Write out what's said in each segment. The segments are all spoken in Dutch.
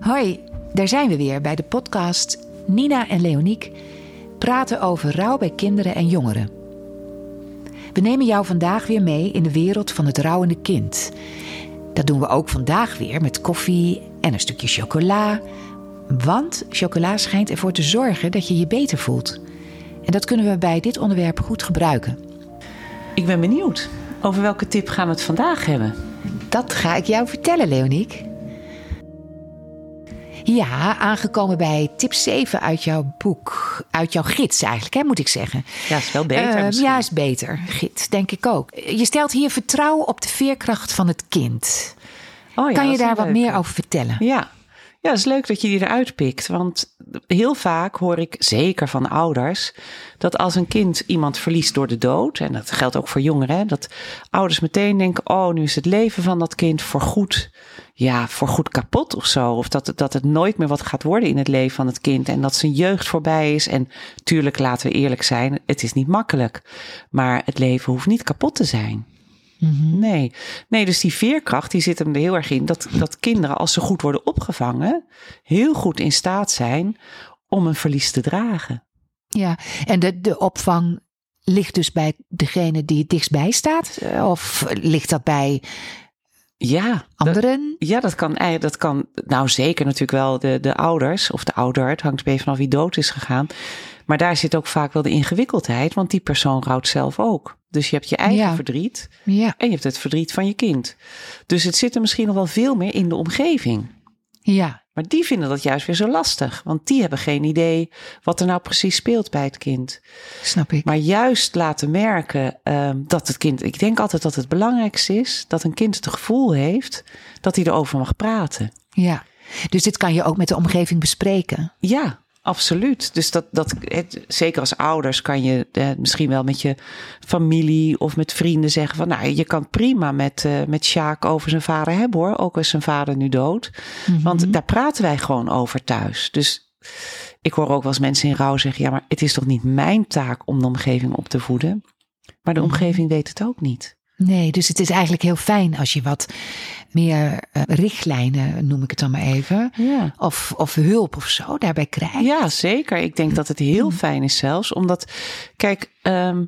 Hoi, daar zijn we weer bij de podcast Nina en Leoniek praten over rouw bij kinderen en jongeren. We nemen jou vandaag weer mee in de wereld van het rouwende kind. Dat doen we ook vandaag weer met koffie en een stukje chocola. Want chocola schijnt ervoor te zorgen dat je je beter voelt. En dat kunnen we bij dit onderwerp goed gebruiken. Ik ben benieuwd. Over welke tip gaan we het vandaag hebben? Dat ga ik jou vertellen, Leoniek. Ja, aangekomen bij tip 7 uit jouw boek. Uit jouw gids eigenlijk, hè, moet ik zeggen. Ja, is wel beter Uh, ja, is beter. Gids, denk ik ook. Je stelt hier vertrouwen op de veerkracht van het kind. Oh, ja, kan je daar wat meer over vertellen? Ja. Ja, het is leuk dat je die eruit pikt. Want heel vaak hoor ik, zeker van ouders, dat als een kind iemand verliest door de dood, en dat geldt ook voor jongeren, dat ouders meteen denken: oh, nu is het leven van dat kind voorgoed, ja, voorgoed kapot of zo. Of dat, dat het nooit meer wat gaat worden in het leven van het kind. En dat zijn jeugd voorbij is. En tuurlijk, laten we eerlijk zijn, het is niet makkelijk. Maar het leven hoeft niet kapot te zijn. Nee. nee, dus die veerkracht die zit hem er heel erg in. Dat, dat kinderen, als ze goed worden opgevangen, heel goed in staat zijn om een verlies te dragen. Ja, en de, de opvang ligt dus bij degene die het dichtstbij staat? Of ligt dat bij Ja, dat, anderen? ja, dat kan eigenlijk, dat kan, nou zeker natuurlijk wel de, de ouders of de ouder. Het hangt beetje vanaf wie dood is gegaan. Maar daar zit ook vaak wel de ingewikkeldheid, want die persoon rouwt zelf ook. Dus je hebt je eigen Ja. verdriet Ja, en je hebt het verdriet van je kind. Dus het zit er misschien nog wel veel meer in de omgeving. Ja, Maar die vinden dat juist weer zo lastig, want die hebben geen idee wat er nou precies speelt bij het kind. snap ik. Maar juist laten merken ehm, dat het kind, ik denk altijd dat het belangrijkste is dat een kind het gevoel heeft dat hij erover mag praten. Ja, dus dit kan je ook met de omgeving bespreken. Ja, absoluut. Dus dat, dat het, zeker als ouders kan je eh, misschien wel met je familie of met vrienden zeggen van, nou, je kan prima met, eh met Sjaak over zijn vader hebben hoor, ook al is zijn vader nu dood. Want daar praten wij gewoon over thuis. Dus ik hoor ook wel eens mensen in rouw zeggen, ja, maar het is toch niet mijn taak om de omgeving op te voeden? Maar de omgeving weet het ook niet. Nee, dus het is eigenlijk heel fijn als je wat meer eh, richtlijnen, noem ik het dan maar even, Ja. of, of hulp of zo daarbij krijgt. Ja, zeker. Ik denk dat het heel fijn is zelfs. Omdat, kijk, ehm,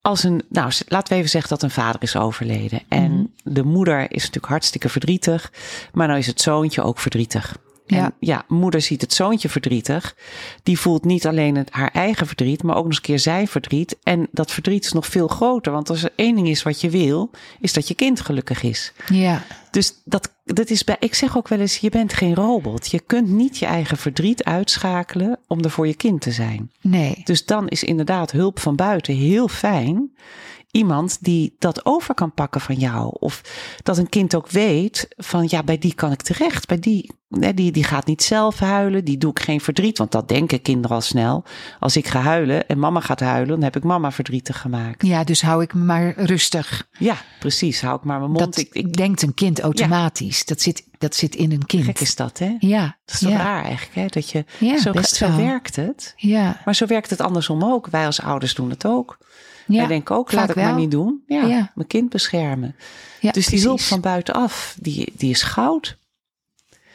als een, nou, laten we even zeggen dat een vader is overleden. En de moeder is natuurlijk hartstikke verdrietig. Maar nou is het zoontje ook verdrietig. Ja. En ja, moeder ziet het zoontje verdrietig. Die voelt niet alleen het, haar eigen verdriet, maar ook nog eens een keer zijn verdriet. En dat verdriet is nog veel groter. Want als er één ding is wat je wil, is dat je kind gelukkig is. Ja, Dus dat, dat is bij, ik zeg ook wel eens, je bent geen robot. Je kunt niet je eigen verdriet uitschakelen om er voor je kind te zijn. nee. Dus dan is inderdaad hulp van buiten heel fijn. Iemand die dat over kan pakken van jou. Of dat een kind ook weet van ja, bij die kan ik terecht. Bij die, hè, die, die gaat niet zelf huilen. Die doe ik geen verdriet. Want dat denken kinderen al snel. Als ik ga huilen en mama gaat huilen, dan heb ik mama verdrietig gemaakt. Ja, dus hou ik me maar rustig. Ja, precies. Hou ik maar mijn mond. Dat ik, ik, denkt een kind automatisch. Dat, zit, dat zit in een kind. gek is dat, hè? Ja, Dat is toch ja, raar eigenlijk, hè? Dat je, Ja, zo, best zo wel. werkt het. ja, Maar zo werkt het andersom ook. Wij als ouders doen het ook. Ja. Wij denken ook, laat ik maar wel. niet doen. Ja, Ja. mijn kind beschermen. Ja, dus die hulp van buitenaf, die, die is goud.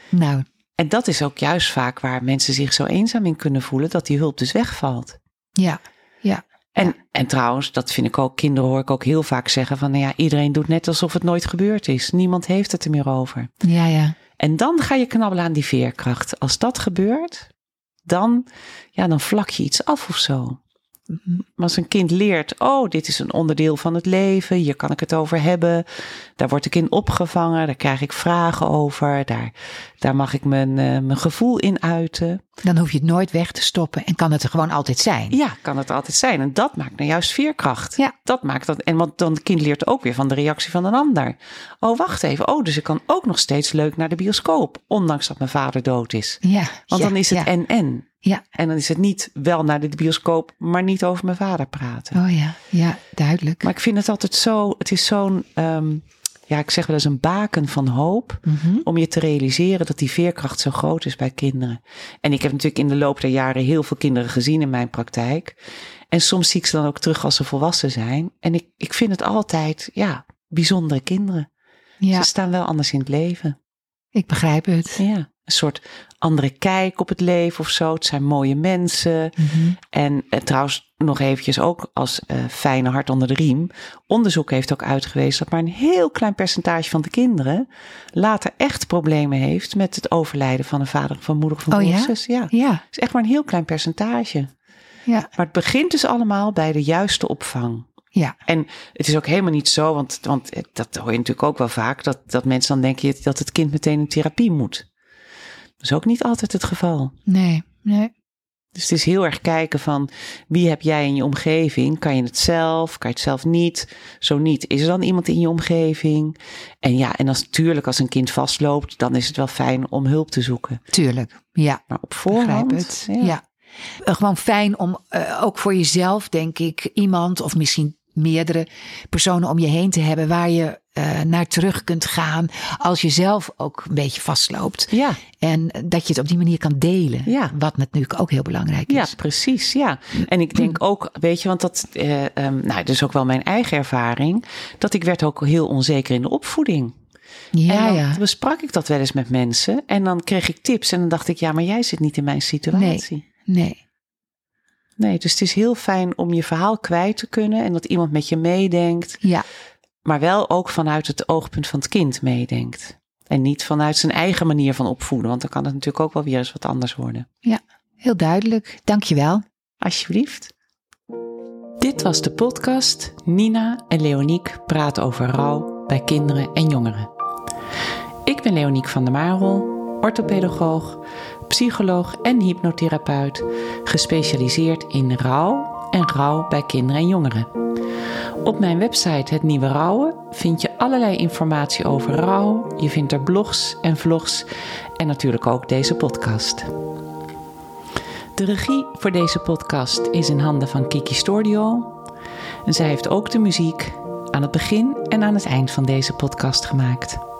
Nou, En dat is ook juist vaak waar mensen zich zo eenzaam in kunnen voelen, dat die hulp dus wegvalt. ja, ja, En, en trouwens, dat vind ik ook, kinderen hoor ik ook heel vaak zeggen van, nou ja, iedereen doet net alsof het nooit gebeurd is. Niemand heeft het er meer over. ja, ja. En dan ga je knabbelen aan die veerkracht. Als dat gebeurt, dan, ja, dan vlak je iets af of zo. Maar als een kind leert, oh, dit is een onderdeel van het leven, hier kan ik het over hebben. Daar word ik in opgevangen, daar krijg ik vragen over, daar, daar mag ik mijn, eh, mijn gevoel in uiten. Dan hoef je het nooit weg te stoppen en kan het er gewoon altijd zijn. Ja, kan het altijd zijn. En dat maakt nou juist veerkracht. Ja. Dat maakt dat. En want dan het kind leert ook weer van de reactie van een ander. Oh, wacht even. Oh, dus ik kan ook nog steeds leuk naar de bioscoop. Ondanks dat mijn vader dood is. Ja, Want ja, dan is het en-en. Ja, En dan is het niet wel naar de bioscoop, maar niet over mijn vader praten. oh ja, ja, duidelijk. Maar ik vind het altijd zo, het is zo'n, ehm, ja, ik zeg wel eens een baken van hoop. Mhm. Om je te realiseren dat die veerkracht zo groot is bij kinderen. En ik heb natuurlijk in de loop der jaren heel veel kinderen gezien in mijn praktijk. En soms zie ik ze dan ook terug als ze volwassen zijn. En ik, ik vind het altijd, ja, bijzondere kinderen. Ja, Ze staan wel anders in het leven. ik begrijp het. Ja. Een soort andere kijk op het leven of zo. Het zijn mooie mensen. En eh, trouwens, nog eventjes ook als eh, fijne hart onder de riem. Onderzoek heeft ook uitgewezen dat maar een heel klein percentage van de kinderen later echt problemen heeft met het overlijden van een vader of een moeder of een Oh ja? zus. Ja, Ja, het is echt maar een heel klein percentage. ja, Maar het begint dus allemaal bij de juiste opvang. ja. En het is ook helemaal niet zo, want, want dat hoor je natuurlijk ook wel vaak, dat, dat mensen dan denken dat het kind meteen in therapie moet. Dat is ook niet altijd het geval. Nee, nee. Dus het is heel erg kijken van wie heb jij in je omgeving? Kan je het zelf? Kan je het zelf niet? Zo niet. Is er dan iemand in je omgeving? En ja, en als natuurlijk als een kind vastloopt, dan is het wel fijn om hulp te zoeken. Tuurlijk. Ja, Maar op voorhand, het. Ja. Eh, Gewoon fijn om eh, ook voor jezelf, denk ik, iemand of misschien meerdere personen om je heen te hebben waar je eh, naar terug kunt gaan als je zelf ook een beetje vastloopt. Ja, En dat je het op die manier kan delen. Ja. Wat natuurlijk ook heel belangrijk ja, is. precies. Ja. En ik denk ook, weet je, want dat, eh, ehm, nou, dat is ook wel mijn eigen ervaring, dat ik werd ook heel onzeker in de opvoeding. Ja, en dan ja. besprak ik dat wel eens met mensen en dan kreeg ik tips en dan dacht ik, ja, maar jij zit niet in mijn situatie. Nee. Nee, dus het is heel fijn om je verhaal kwijt te kunnen en dat iemand met je meedenkt, Ja, maar wel ook vanuit het oogpunt van het kind meedenkt. En niet vanuit zijn eigen manier van opvoeden, want dan kan het natuurlijk ook wel weer eens wat anders worden. heel duidelijk. Dankjewel. Alsjeblieft. Dit was de podcast Nina en Leoniek praten over rouw bij kinderen en jongeren. Ik ben Leoniek van der Marel, orthopedagoog, psycholoog en hypnotherapeut, gespecialiseerd in rouw en rouw bij kinderen en jongeren. Op mijn website Het Nieuwe Rouwen vind je allerlei informatie over rouw. Je vindt er blogs en vlogs en natuurlijk ook deze podcast. De regie voor deze podcast is in handen van Kiki Stordio. En zij heeft ook de muziek aan het begin en aan het eind van deze podcast gemaakt.